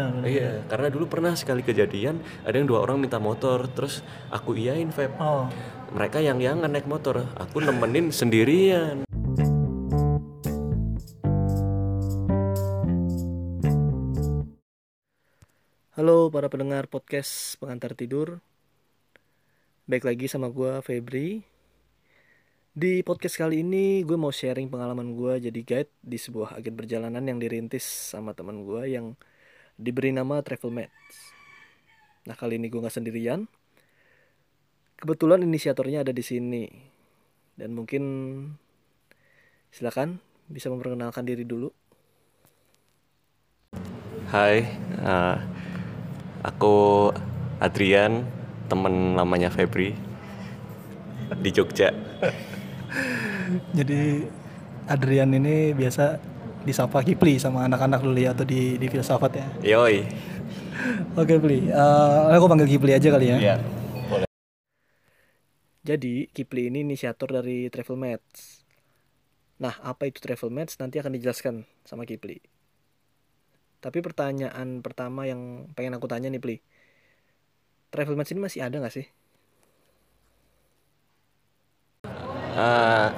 Nah, benar. Iya, karena dulu pernah sekali kejadian ada yang dua orang minta motor, terus aku iyain vape. Oh, Mereka yang yang naik motor, aku nemenin sendirian. Halo para pendengar podcast pengantar tidur. Baik lagi sama gua Febri. Di podcast kali ini gue mau sharing pengalaman gue jadi guide di sebuah agen perjalanan yang dirintis sama teman gue yang diberi nama Travel Mates. Nah kali ini gue nggak sendirian. Kebetulan inisiatornya ada di sini dan mungkin silakan bisa memperkenalkan diri dulu. Hai, eh, aku Adrian, temen namanya Febri di Jogja. jadi Adrian ini biasa disapa Kipli sama anak-anak dulu ya atau di di filsafat ya. Yoi. Oke, Pli. Eh, aku panggil Kipli aja kali ya. Iya. Jadi, Kipli ini inisiator dari Travel Mates. Nah, apa itu Travel Mates nanti akan dijelaskan sama Kipli. Tapi pertanyaan pertama yang pengen aku tanya nih, Pli. Travel Mates ini masih ada nggak sih? Eh,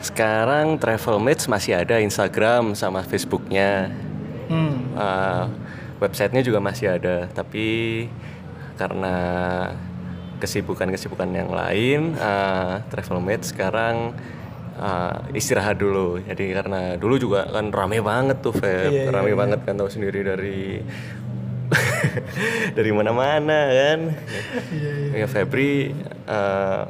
sekarang Travel Mates masih ada Instagram sama Facebooknya. Hmm. Eh, websitenya juga masih ada, tapi karena kesibukan-kesibukan yang lain, eh, Travel Mates sekarang eh, istirahat dulu. Jadi karena dulu juga kan rame banget tuh, Feb. Iya, iya, rame banget kan tahu sendiri dari dari mana-mana kan. Iya, Ya Febri eh,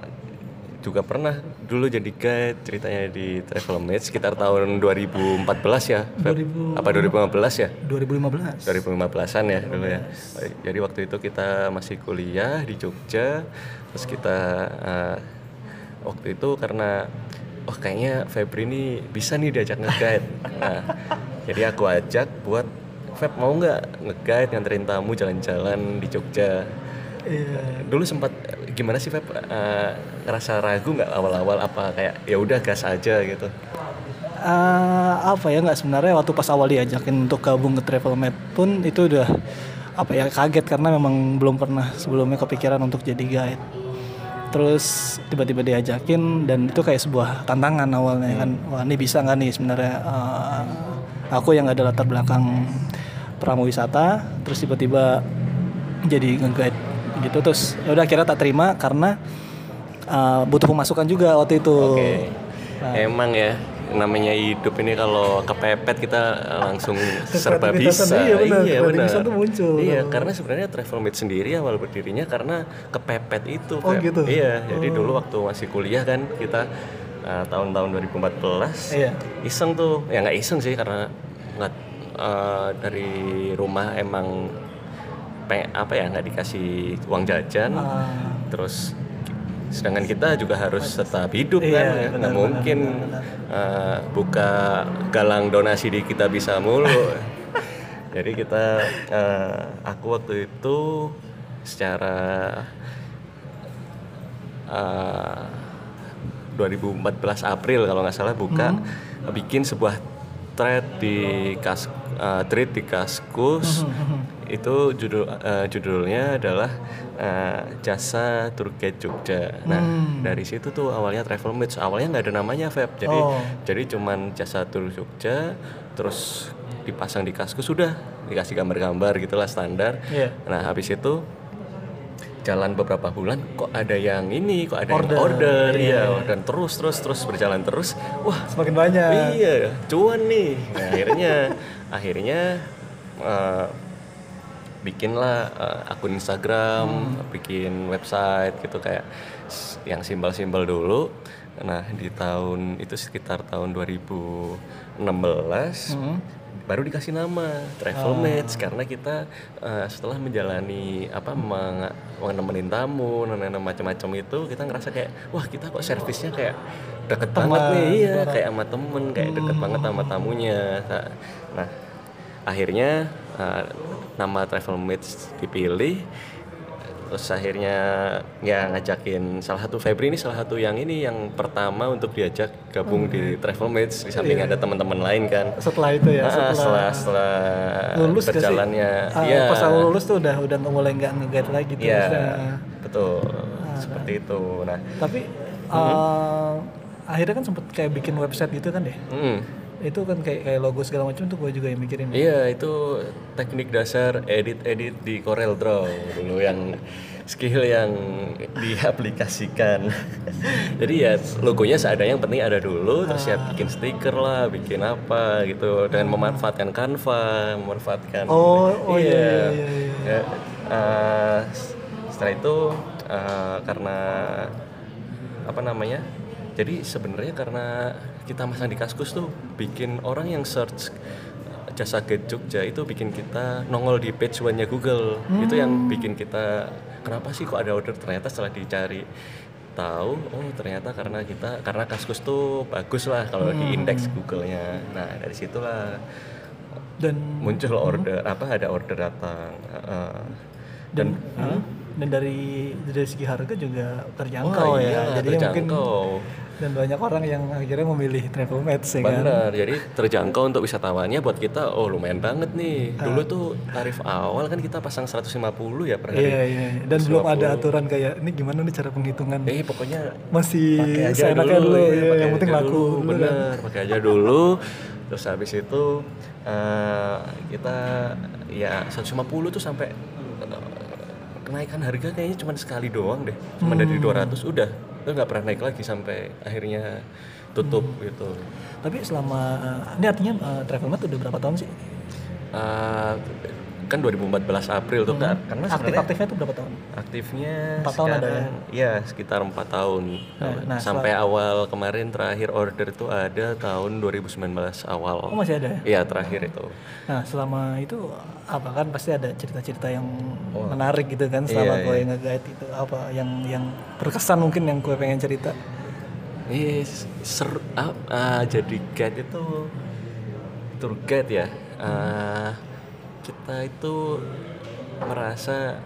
juga pernah dulu jadi guide ceritanya di Travel Mates sekitar tahun 2014 ya, Feb? 2000 Apa 2015 ya? 2015. 2015-an ya dulu ya. Jadi waktu itu kita masih kuliah di Jogja, terus kita eh, waktu itu karena oh kayaknya Febri ini bisa nih diajak nge-guide. Nah, jadi aku ajak buat Feb mau nggak nge-guide nganterin tamu jalan-jalan di Jogja. Iya. Dulu sempat gimana sih Feb Eh, ngerasa ragu nggak awal-awal apa kayak ya udah gas aja gitu. Eh, apa ya nggak sebenarnya waktu pas awal diajakin untuk gabung ke Travel Mate pun itu udah apa ya kaget karena memang belum pernah sebelumnya kepikiran untuk jadi guide. Terus tiba-tiba diajakin dan itu kayak sebuah tantangan awalnya kan. Wah ini bisa nggak nih sebenarnya eh, aku yang ada latar belakang pramuwisata terus tiba-tiba jadi nge-guide gitu terus ya udah akhirnya tak terima karena eh, butuh pemasukan juga waktu itu. Oke. Emang ya namanya hidup ini kalau kepepet kita langsung serba bisa. Iya benar, Iya benar. tuh muncul. Iya, karena sebenarnya Travel Mate sendiri awal berdirinya karena kepepet itu. Oh, Feb. gitu? Iya, jadi dulu waktu masih kuliah kan kita uh, tahun-tahun 2014 Iya. iseng tuh, ya nggak iseng sih karena nggak uh, dari rumah emang apa ya nggak dikasih uang jajan, Ah. terus sedangkan kita juga harus tetap hidup Iya, kan? benar, nggak benar, mungkin uh, buka galang donasi di kita bisa mulu. Jadi kita uh, aku waktu itu secara uh, 2014 April kalau nggak salah buka bikin sebuah thread di kas uh, thread di Kaskus itu judul uh, judulnya adalah uh, jasa guide Jogja. Nah dari situ tuh awalnya travel mates awalnya nggak ada namanya Feb jadi Oh. jadi cuman jasa tour Jogja terus dipasang di Kaskus sudah dikasih gambar-gambar gitulah standar. Iya. Nah habis itu jalan beberapa bulan kok ada yang ini kok ada Order, yang order. iya. ya dan terus terus terus berjalan terus wah. Semakin banyak. iya cuan nih. Nah, akhirnya akhirnya eh, bikinlah eh, akun Instagram bikin website gitu kayak yang simbol-simbol dulu nah di tahun itu sekitar tahun 2016 baru dikasih nama Travel Mates karena kita eh, setelah menjalani apa meng- menemenin tamu nenek macam-macam itu kita ngerasa kayak wah kita kok servisnya kayak deket banget nih. Iya kayak sama temen kayak deket banget sama tamunya. Nah, nah, akhirnya eh, nama Travel Mates dipilih terus akhirnya ya ngajakin salah satu Febri ini salah satu yang ini yang pertama untuk diajak gabung di Travel Mates di samping ada teman-teman lain kan. Setelah itu ya Ah, setelah, setelah lulus berjalannya. Ah, ya pas awal lulus tuh udah udah mulai nggak nge-guide lagi tuh ya maksudnya. betul. Seperti itu. Nah. Tapi eh, akhirnya kan sempet kayak bikin website gitu kan deh? Mm, itu kan kayak kayak logo segala macam tuh gue juga yang mikirin Iya itu teknik dasar edit-edit di Corel Draw dulu yang skill yang diaplikasikan. Jadi ya logonya seadanya yang penting ada dulu terus ya bikin stiker lah, bikin apa gitu dengan memanfaatkan Canva, memanfaatkan Oh, oh iya, iya, iya, iya. Ya, eh, setelah itu eh, karena apa namanya? Jadi sebenarnya karena kita masang di Kaskus tuh bikin orang yang search eh, jasa Get Jogja itu bikin kita nongol di page one-nya Google. Itu yang bikin kita kenapa sih kok ada order ternyata setelah dicari tahu oh ternyata karena kita karena Kaskus tuh bagus lah kalau di indeks Google-nya. Nah, dari situlah dan muncul order apa ada order datang Heeh. dan, Hah? dan dari dari segi harga juga terjangkau Wah, ya iya, jadi mungkin terjangkau. Dan banyak orang yang akhirnya memilih travel mates ya kan? Benar jadi terjangkau untuk wisatawannya buat kita oh lumayan banget nih. Dulu tuh tarif awal kan kita pasang 150 ya per hari. Iya iya dan belum ada aturan kayak ini gimana nih cara penghitungan? Eh pokoknya masih pakai seenaknya dulu, dulu, ya, ya, pakai yang penting laku dulu, dulu kan. bener pakai aja dulu. Terus habis itu eh, kita ya 150 tuh sampai eh, kenaikan harga kayaknya cuma sekali doang deh. Cuma dari Hmm. 200 udah itu nggak pernah naik lagi sampai akhirnya tutup Hmm. gitu tapi selama ini artinya uh, travel mate udah berapa tahun sih Eh, kan 2014 April tuh kan karena aktif aktifnya tuh berapa tahun aktifnya Empat tahun ada ya? sekarang ya sekitar empat tahun Nah, nah, sampai awal kemarin terakhir order itu ada tahun 2019 awal oh masih ada ya Iya terakhir itu. Nah selama itu apa kan pasti ada cerita-cerita yang Oh. menarik gitu kan selama Iya, gue iya. nge-guide itu apa yang yang berkesan mungkin yang gue pengen cerita. Yes, seru. ah, ah, jadi guide itu tour guide ya. Ah, kita itu merasa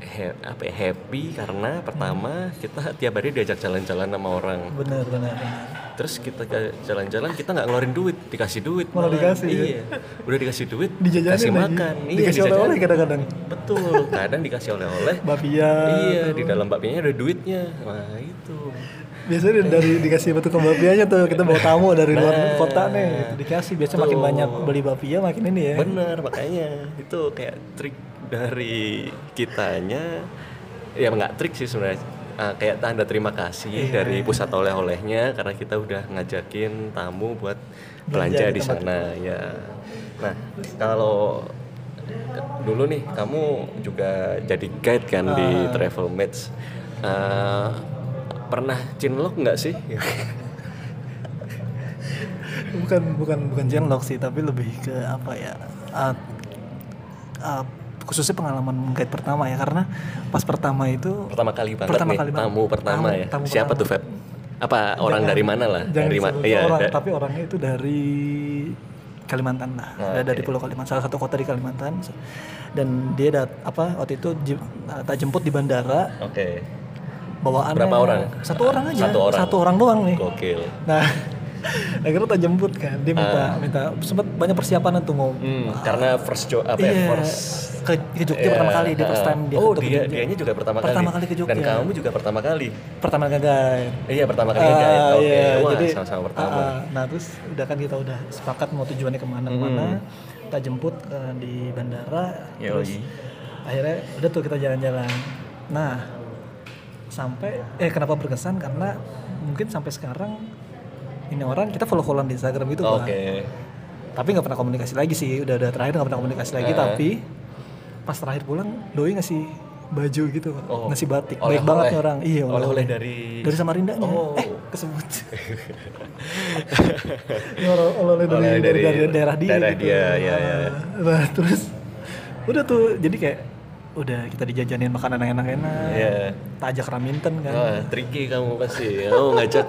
he- apa ya, happy karena pertama kita tiap hari diajak jalan-jalan sama orang. Bener. bener. Terus kita jalan-jalan kita nggak ngeluarin duit, dikasih duit. Malah dikasih, ya? Iya. Udah dikasih duit, Dijajanin kasih lagi. makan. Iya, Dikasih oleh-oleh kadang-kadang. Betul, kadang dikasih oleh-oleh. Bapia. Iya, di dalam bakpianya ada duitnya. Nah, itu. Biasanya dari dikasih batu ke bapianya tuh kita bawa tamu dari luar Nah, kota nih gitu, dikasih biasanya makin banyak beli bapia makin ini ya. Bener, makanya itu kayak trik dari kitanya. Ya nggak trik sih sebenarnya. Ah, kayak tanda terima kasih Iya. dari pusat oleh-olehnya karena kita udah ngajakin tamu buat Belanja belanja di sana ya. Nah, kalau dulu nih kamu juga jadi guide kan di Ah. Travel Mates. Ah, pernah cinlok nggak sih? bukan bukan bukan genlock sih tapi lebih ke apa ya uh, uh, khususnya pengalaman guide pertama ya karena pas pertama itu pertama kali banget Pertama nih kali banget. tamu pertama Tamu- ya tamu siapa pertama. tuh Feb apa orang dari mana lah jangan dari mana iya orang da- tapi orangnya itu dari Kalimantan lah Oh, Ada dari. Pulau Kalimantan salah satu kota di Kalimantan dan dia dat apa waktu itu jem- uh, tak jemput di bandara oke bawaannya Berapa orang? satu orang aja. Satu orang. doang nih. Gokil. Nah akhirnya tak jemput kan. Dia minta minta sempat banyak persiapan tuh mau hmm, karena first jo apa ya Iya, first ke, ke Jogja Iya, pertama kali dia first time dia oh dia dianya juga pertama, Pertama kali. kali ke Jogja. dan kamu juga pertama kali. Pertama kali guide. Iya pertama kali guide. Oke iya, wah jadi sama-sama pertama. ah, nah terus udah kan kita udah sepakat mau tujuannya ke mana ke mana kita jemput eh, di bandara. Yoi. terus akhirnya udah tuh kita jalan-jalan. Nah sampai eh kenapa berkesan karena mungkin sampai sekarang ini orang kita follow followan di Instagram gitu oke Pak. tapi nggak pernah komunikasi lagi sih udah udah terakhir nggak pernah komunikasi lagi Ah. tapi pas terakhir pulang doi ngasih baju gitu. Oh. ngasih batik Oleh-oleh. baik banget nih orang iya Oleh-oleh dari- dari Samarinda Oh. eh kesebut oleh- oleh-oleh dari, dari, dari dari daerah dia daerah gitu. dia, ya, ya. nah terus udah tuh jadi kayak udah kita dijajanin makanan yang enak-enak. Iya. kita ajak raminten kan? Wah tricky kamu pasti. Kamu ngajak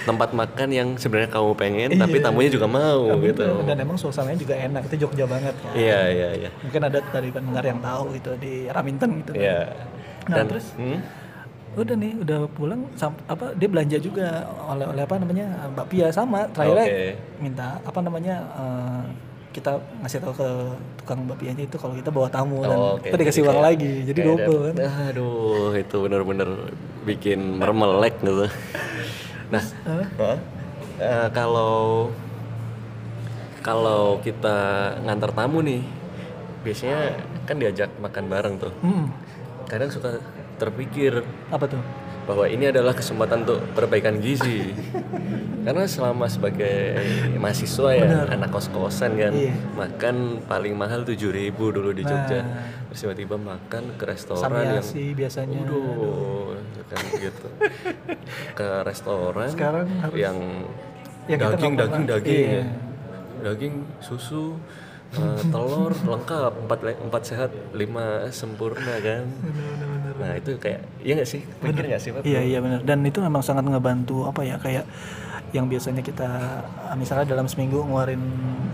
tempat makan yang sebenarnya kamu pengen tapi tamunya juga mau gitu. dan emang suasananya juga enak. Itu Jogja banget kan? Iya iya iya. Mungkin ada dari pendengar yang tahu gitu di Raminten gitu. Iya. Nah, terus? hmm? udah nih udah pulang sam- apa dia belanja juga oleh oleh apa namanya Mbak Pia sama. Terakhirnya Oke. minta apa namanya eh, kita ngasih tahu ke tukang Mbak Pianya itu kalau kita bawa tamu dan Oh, oke. kita dikasih uang lagi jadi double kan? Aduh itu bener-bener bikin mermelek gitu. Nah Hah? Eh, kalau kalau kita ngantar tamu nih biasanya kan diajak makan bareng tuh. Hmm, kadang suka terpikir apa tuh bahwa ini adalah kesempatan untuk perbaikan gizi. Karena selama sebagai mahasiswa ya anak kos-kosan kan Iya. makan paling mahal 7000 dulu di Jogja. Nah. terus tiba-tiba makan ke restoran yang Samiasi biasanya. Waduh, kan gitu. Ke restoran Sekarang harus- yang Ya, daging daging daging iya. ya daging susu eh, telur lengkap. Empat empat sehat lima sempurna kan nah itu kayak iya nggak sih? Pikir nggak sih Pak? Iya iya benar dan itu memang sangat ngebantu apa ya kayak yang biasanya kita misalnya dalam seminggu ngeluarin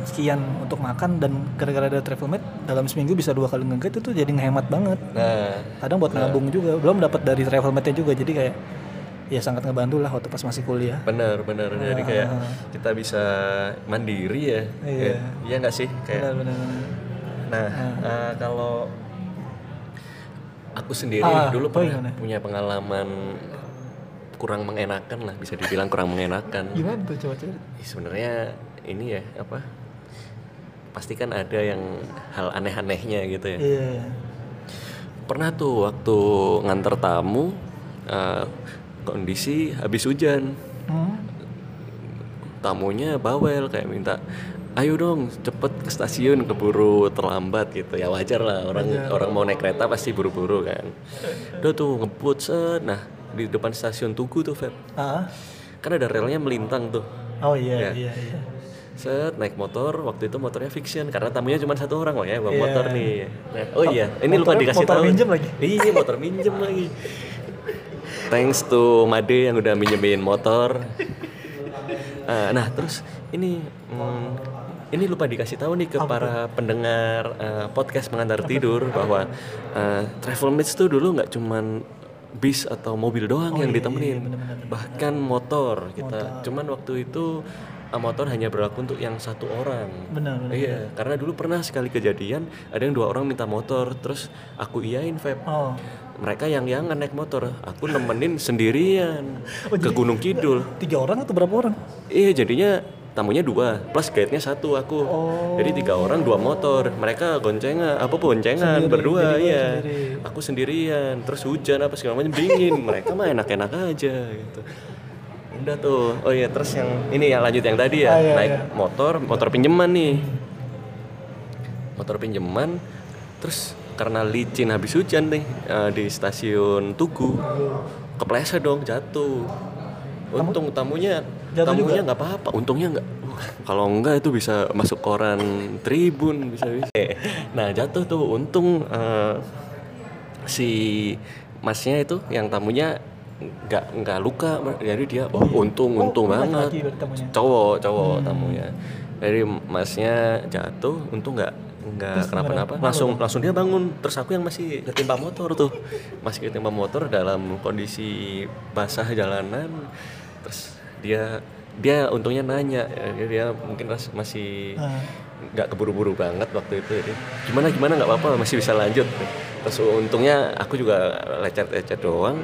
sekian untuk makan dan gara-gara ada travel mate dalam seminggu bisa dua kali ngeget itu jadi ngehemat banget. Nah. Kadang buat nabung juga. Belum dapat dari travel mate juga jadi kayak ya sangat ngebantu lah waktu pas masih kuliah. Benar benar jadi kayak kita bisa mandiri ya. Ah. Iya. Ya, iya nggak sih? Kayak benar benar Nah, eh, kalau aku sendiri Ah, dulu oh, pernah gimana? punya pengalaman kurang mengenakan lah, bisa dibilang kurang mengenakan. gimana tuh coba Ih, Sebenarnya ini ya apa? Pasti kan ada yang hal aneh-anehnya gitu ya. iya Pernah tuh waktu nganter tamu eh, kondisi habis hujan, hmm? Tamunya bawel kayak minta ayo dong cepet ke stasiun keburu terlambat gitu. Ya wajar lah orang orang mau naik kereta pasti buru-buru kan. Udah tuh ngebut set. Nah di depan stasiun Tugu tuh Feb. Ah. Kan ada relnya melintang tuh. Oh iya Ya. iya iya. Set naik motor waktu itu motornya fiction karena tamunya cuma satu orang loh ya bawa Iya. motor nih. Nah, oh iya ini lupa dikasih motor tahu. minjem lagi? iya motor minjem lagi. Thanks to Made yang udah minjemin motor Ah, nah terus ini hmm, ini lupa dikasih tahu nih ke para pendengar eh, podcast mengantar tidur bahwa eh, travel mates tuh dulu nggak cuman bis atau mobil doang Oh, yang iya, ditemenin. bahkan motor kita. Cuman waktu itu motor hanya berlaku untuk yang satu orang benar benar iya karena dulu pernah sekali kejadian ada yang dua orang minta motor terus aku iyain Feb oh mereka yang yang naik motor aku nemenin sendirian Oh, ke Gunung Kidul tiga orang atau berapa orang Iya jadinya tamunya dua plus guide-nya satu aku. Oh. Jadi tiga orang dua motor. Mereka goncengan apa boncengan Sendiri, berdua jadi gue ya. sendiri. Aku sendirian. Terus hujan apa segala macam dingin. Mereka mah enak-enak aja gitu. Udah tuh. Oh iya terus yang ini yang lanjut yang tadi ya. Ah, iya, Naik iya. motor, motor pinjaman nih. Motor pinjaman terus karena licin habis hujan nih eh, di stasiun Tugu kepleset dong jatuh untung tamunya Jatuh tamunya nggak apa-apa untungnya nggak kalau enggak itu bisa masuk koran Tribun bisa bisa nah jatuh tuh untung eh, si masnya itu yang tamunya nggak nggak luka jadi dia oh untung untung banget. laki-laki berarti tamunya. cowok cowok tamunya. Jadi masnya jatuh untung nggak nggak kenapa-napa. Langsung langsung dia bangun. Terus aku yang masih ketimpa motor tuh. Masih ketimpa motor dalam kondisi basah jalanan. Terus dia dia untungnya nanya. Ya, dia mungkin masih Ah. nggak keburu-buru banget waktu itu. Jadi gimana gimana? Nggak apa-apa masih bisa lanjut. Terus untungnya aku juga lecet-lecet doang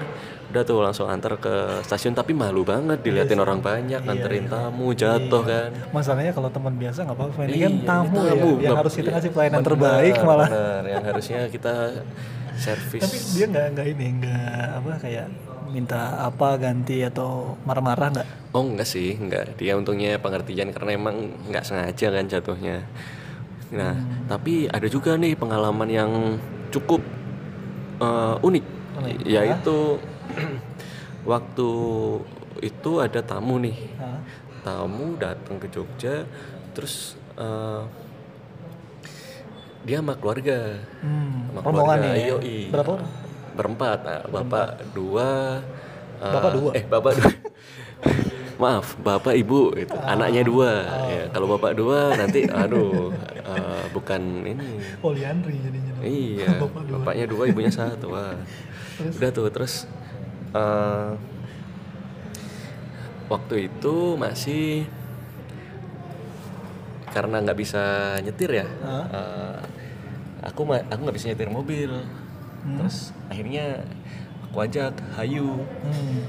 udah tuh langsung antar ke stasiun. Tapi malu banget diliatin orang banyak nganterin tamu jatuh kan. Masalahnya kalau teman biasa nggak apa-apa ini Iya, kan ini tamu, ya tamu, yang harus kita iya, kasih pelayanan benar, terbaik malah. benar. yang harusnya kita servis tapi dia nggak nggak ini nggak apa kayak minta apa ganti atau marah-marah nggak? Oh enggak sih, enggak. Dia untungnya pengertian karena emang nggak sengaja kan jatuhnya. Nah, Hmm. tapi ada juga nih pengalaman yang cukup eh, unik, yaitu waktu itu ada tamu nih, Hah? tamu datang ke Jogja, terus eh, dia sama keluarga, hmm, sama rombongan keluarga, nih ya? yoi. berapa? Orang berempat, nah, bapak dua, eh, Bapak dua? eh bapak dua, maaf bapak ibu itu anaknya dua. Ya kalau bapak dua nanti aduh eh, bukan ini. Poliandri jadinya. iya bapaknya dua ibunya satu. Wah. Udah tuh terus eh, waktu itu masih karena nggak bisa nyetir ya. Eh, aku aku nggak bisa nyetir mobil. Terus akhirnya aku ajak Hayu. Hmm.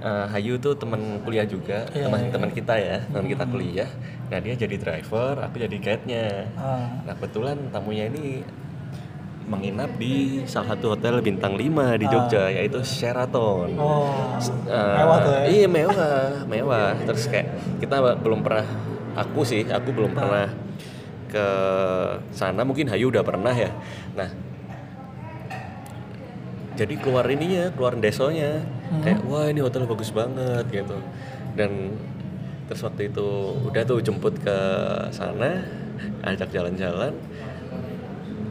Eh, Hayu tuh teman kuliah juga teman-teman kita ya teman kita kuliah. Nah dia jadi driver aku jadi guide-nya. Ah. nah kebetulan tamunya ini menginap di salah satu hotel bintang 5 di Jogja yaitu Sheraton Oh. Eh, Mewah tuh ya? Iya mewah, mewah. Terus kayak kita belum pernah, aku sih, aku belum pernah ke sana. Mungkin Hayu udah pernah ya. Nah, jadi keluar ininya, keluar desonya, kayak wah ini hotel bagus banget gitu. Dan terus waktu itu udah tuh jemput ke sana, ajak jalan-jalan.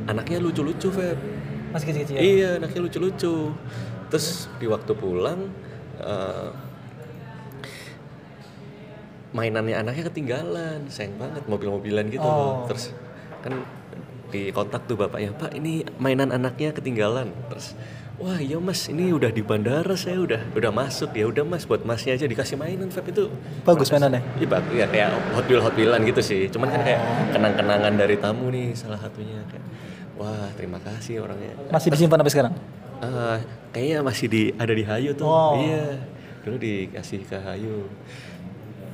Anaknya lucu-lucu, Feb. Masih kecil-kecil. Iya, anaknya lucu-lucu. Terus di waktu pulang eh, mainannya anaknya ketinggalan, sayang banget mobil-mobilan gitu. Oh. Terus kan di kontak tuh bapaknya, Pak ini mainan anaknya ketinggalan. Terus Wah iya mas, ini udah di bandara saya udah udah masuk ya udah mas buat masnya aja dikasih mainan Feb itu Bagus mainannya. Iya bagus ya kayak hot wheel hot wheelan gitu sih. Cuman kan kayak kenang-kenangan dari tamu nih salah satunya kayak wah terima kasih orangnya. Masih disimpan sampai sekarang. Eh, kayaknya masih di ada di Hayu tuh. Oh. Iya. Dulu dikasih ke Hayu.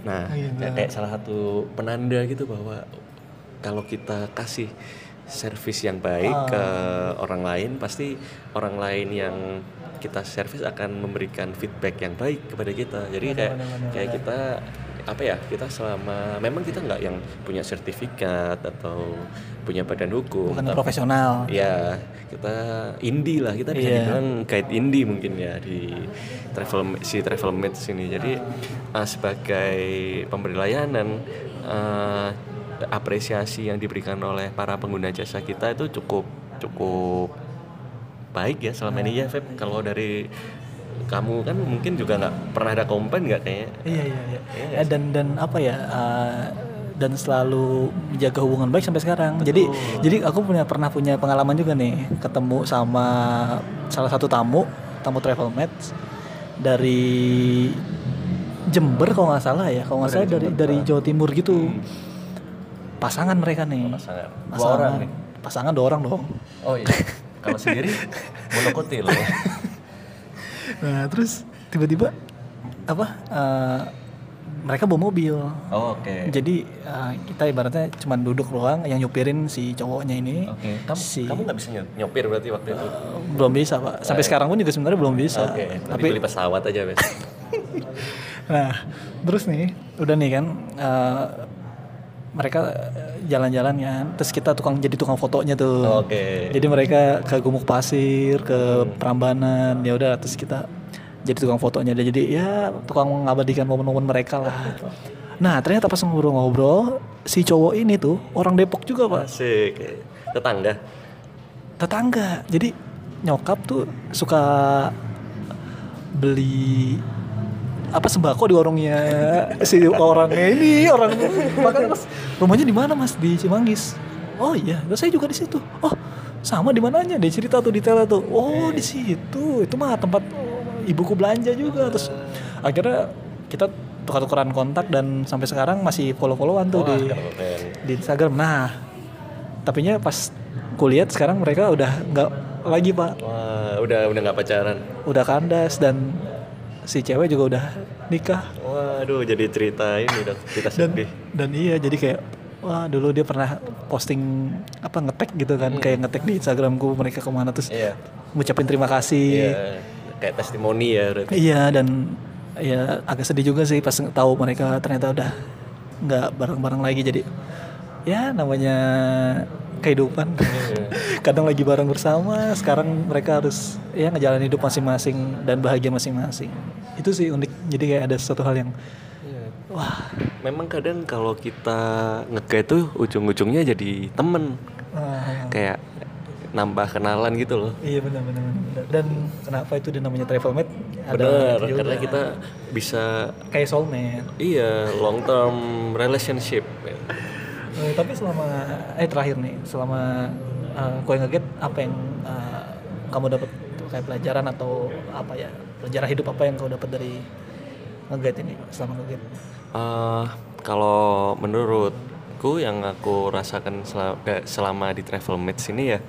Nah, Gitu. kayak, kayak salah satu penanda gitu bahwa kalau kita kasih servis yang baik ke orang lain, pasti orang lain yang kita servis akan memberikan feedback yang baik kepada kita. Jadi kayak kayak kita apa ya kita selama memang kita nggak yang punya sertifikat atau punya badan hukum Bukan tapi- profesional. Ya, kita indie lah, kita bisa Iya. dibilang guide indie mungkin ya di travel si travel mates ini. Jadi uh, sebagai pemberi layanan uh, apresiasi yang diberikan oleh para pengguna jasa kita itu cukup cukup baik ya selama ini ya Feb. Kalau dari kamu kan mungkin juga nggak pernah ada komplain nggak kayaknya? Iya iya iya. Ya, dan dan apa ya? uh, dan selalu menjaga hubungan baik sampai sekarang. Jadi jadi aku punya pernah punya pengalaman juga nih ketemu sama salah satu tamu tamu travel mates dari Jember kalau nggak salah ya. Kalau nggak salah dari dari Jawa Timur gitu. Pasangan mereka nih. Pasangan. Dua Pasangan. orang nih. Pasangan dua orang dong. Oh iya. Kalau sendiri monokotil. Nah terus tiba-tiba apa? uh, mereka bawa mobil. Oh, Oke. Jadi uh, kita ibaratnya cuma duduk doang, yang nyupirin si cowoknya ini. Oke. Kamu Si kamu nggak bisa ny- nyopir berarti waktu itu? belum bisa pak. Sampai sekarang pun juga sebenarnya belum bisa. Oke. Tapi Tapi beli pesawat aja bes. nah terus nih udah nih kan uh, mereka jalan-jalan kan. Terus kita tukang jadi tukang fotonya tuh. Oke. Jadi mereka ke Gumuk Pasir, ke Prambanan, ya udah terus kita jadi tukang fotonya dia jadi ya tukang mengabadikan momen-momen mereka lah. Nah ternyata pas ngobrol-ngobrol si cowok ini tuh orang Depok juga pak, Asik. Tetangga. tetangga. Jadi nyokap tuh suka beli apa sembako di warungnya si orangnya ini orang makanya mas rumahnya di mana mas? Di Cimanggis. Oh iya. Saya juga di situ. Oh sama di mananya? Dia cerita tuh detailnya tuh. Oh di situ. Itu mah tempat oh, ibuku belanja juga. Terus akhirnya kita tukar-tukaran kontak dan sampai sekarang masih follow-followan tuh di Keren. di Instagram. Nah tapi nya pas kuliah sekarang mereka udah nggak lagi pak. Wah, udah udah nggak pacaran. udah kandas dan si cewek juga udah nikah Waduh, jadi cerita ini dong, cerita dan sedih. dan iya jadi kayak wah dulu dia pernah posting apa ngetek gitu kan kayak ngetek di Instagramku mereka ke mana terus Iya. ngucapin terima kasih Iya. Kayak testimoni ya berarti. iya dan ya agak sedih juga sih pas tahu mereka ternyata udah nggak bareng-bareng lagi jadi ya namanya kehidupan kadang lagi bareng bersama sekarang mereka harus ya ngejalanin hidup masing-masing dan bahagia masing-masing itu sih unik jadi kayak ada sesuatu hal yang wah Memang kadang kalau kita nge tuh ujung-ujungnya jadi temen. ah, Kayak nambah kenalan gitu loh Iya benar benar benar. Dan kenapa itu dinamanya travel mate? itu juga. karena kita bisa kayak soulmate. iya long term relationship Eh, tapi selama eh terakhir nih, selama uh, kue ngeget apa yang eh, kamu dapat kayak pelajaran atau apa ya pelajaran hidup apa yang kau dapat dari ngeget ini selama ngeget? Eh, kalau menurutku yang aku rasakan selama, selama di Travel Mates ini ya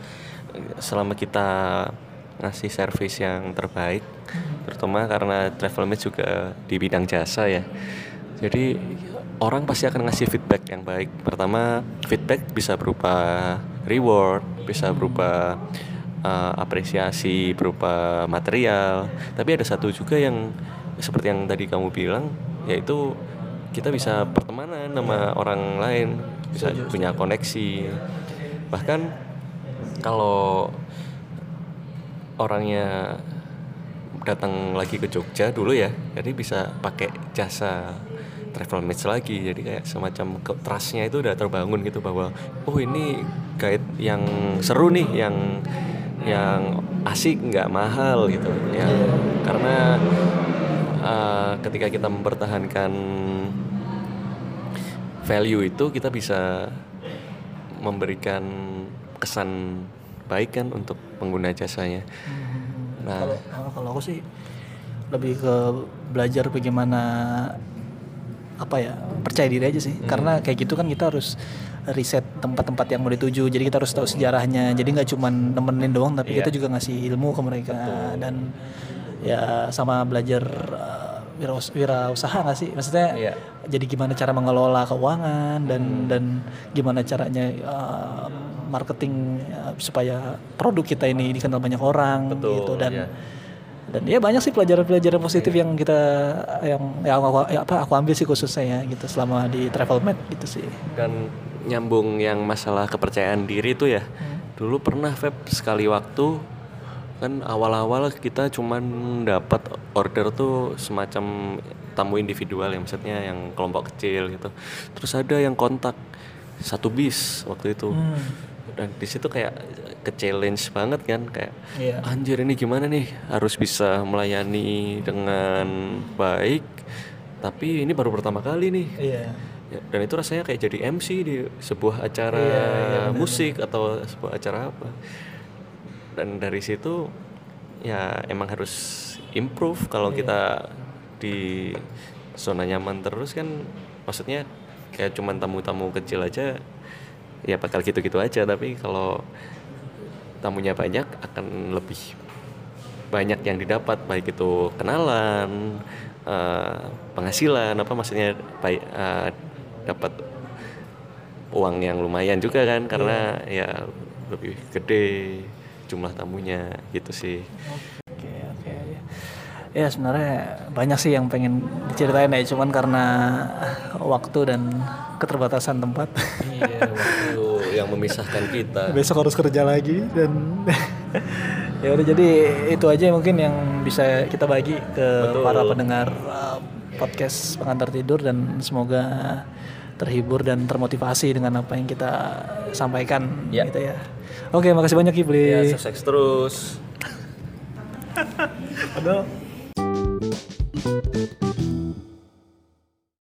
selama kita ngasih service yang terbaik terutama karena Travel Mates juga di bidang jasa ya. Jadi orang pasti akan ngasih feedback yang baik. Pertama feedback bisa berupa reward bisa berupa eh, apresiasi berupa material. Tapi ada satu juga yang seperti yang tadi kamu bilang yaitu kita bisa pertemanan sama orang lain bisa punya koneksi. Bahkan kalau orangnya datang lagi ke Jogja dulu ya jadi bisa pakai jasa travel mates lagi. Jadi kayak semacam trustnya itu udah terbangun gitu bahwa oh ini guide yang seru nih yang yang asik nggak mahal gitu ya. Karena uh, ketika kita mempertahankan value itu kita bisa memberikan kesan baik kan untuk pengguna jasanya. Nah. Kalau oh, kalau aku sih lebih ke belajar bagaimana apa ya percaya diri aja sih. Karena kayak gitu kan kita harus riset tempat-tempat yang mau dituju. Jadi kita harus tahu sejarahnya. Jadi nggak cuma nemenin doang tapi kita juga ngasih ilmu ke mereka. Dan ya sama belajar uh, wira- wirausaha nggak sih? Maksudnya Iya. jadi gimana cara mengelola keuangan dan dan gimana caranya uh, marketing uh, supaya produk kita ini dikenal banyak orang Betul, gitu. Dan iya. dan ya banyak sih pelajaran-pelajaran positif yang kita yang yang aku, ya apa aku ambil sih khususnya ya gitu selama di travel med gitu sih. Dan nyambung yang masalah kepercayaan diri itu ya. Dulu pernah Feb sekali waktu kan awal-awal kita cuman dapat order tuh semacam tamu individual yang maksudnya yang kelompok kecil gitu. Terus ada yang kontak satu bis waktu itu. Dan di situ kayak ke challenge banget kan kayak Iya. anjir ini gimana nih? Harus bisa melayani dengan baik tapi ini baru pertama kali nih. Iya Ya, dan itu rasanya kayak jadi MC di sebuah acara musik atau sebuah acara apa. Dan dari situ ya emang harus improve. Kalau kita di zona nyaman terus kan maksudnya kayak cuman tamu-tamu kecil aja ya bakal gitu-gitu aja. Tapi kalau tamunya banyak akan lebih banyak yang didapat. Baik itu kenalan eh, penghasilan apa maksudnya baik eh, dapat uang yang lumayan juga kan karena ya lebih gede jumlah tamunya gitu sih. Oke oke ya. Sebenarnya banyak sih yang pengen diceritain ya cuman karena waktu dan keterbatasan tempat. Iya waktu yang memisahkan kita. Besok harus kerja lagi dan ya udah jadi itu aja mungkin yang bisa kita bagi ke para pendengar uh, podcast pengantar tidur dan semoga terhibur dan termotivasi dengan apa yang kita sampaikan Ya. gitu ya. Oke, makasih banyak Kibli. ya sukses terus Padahal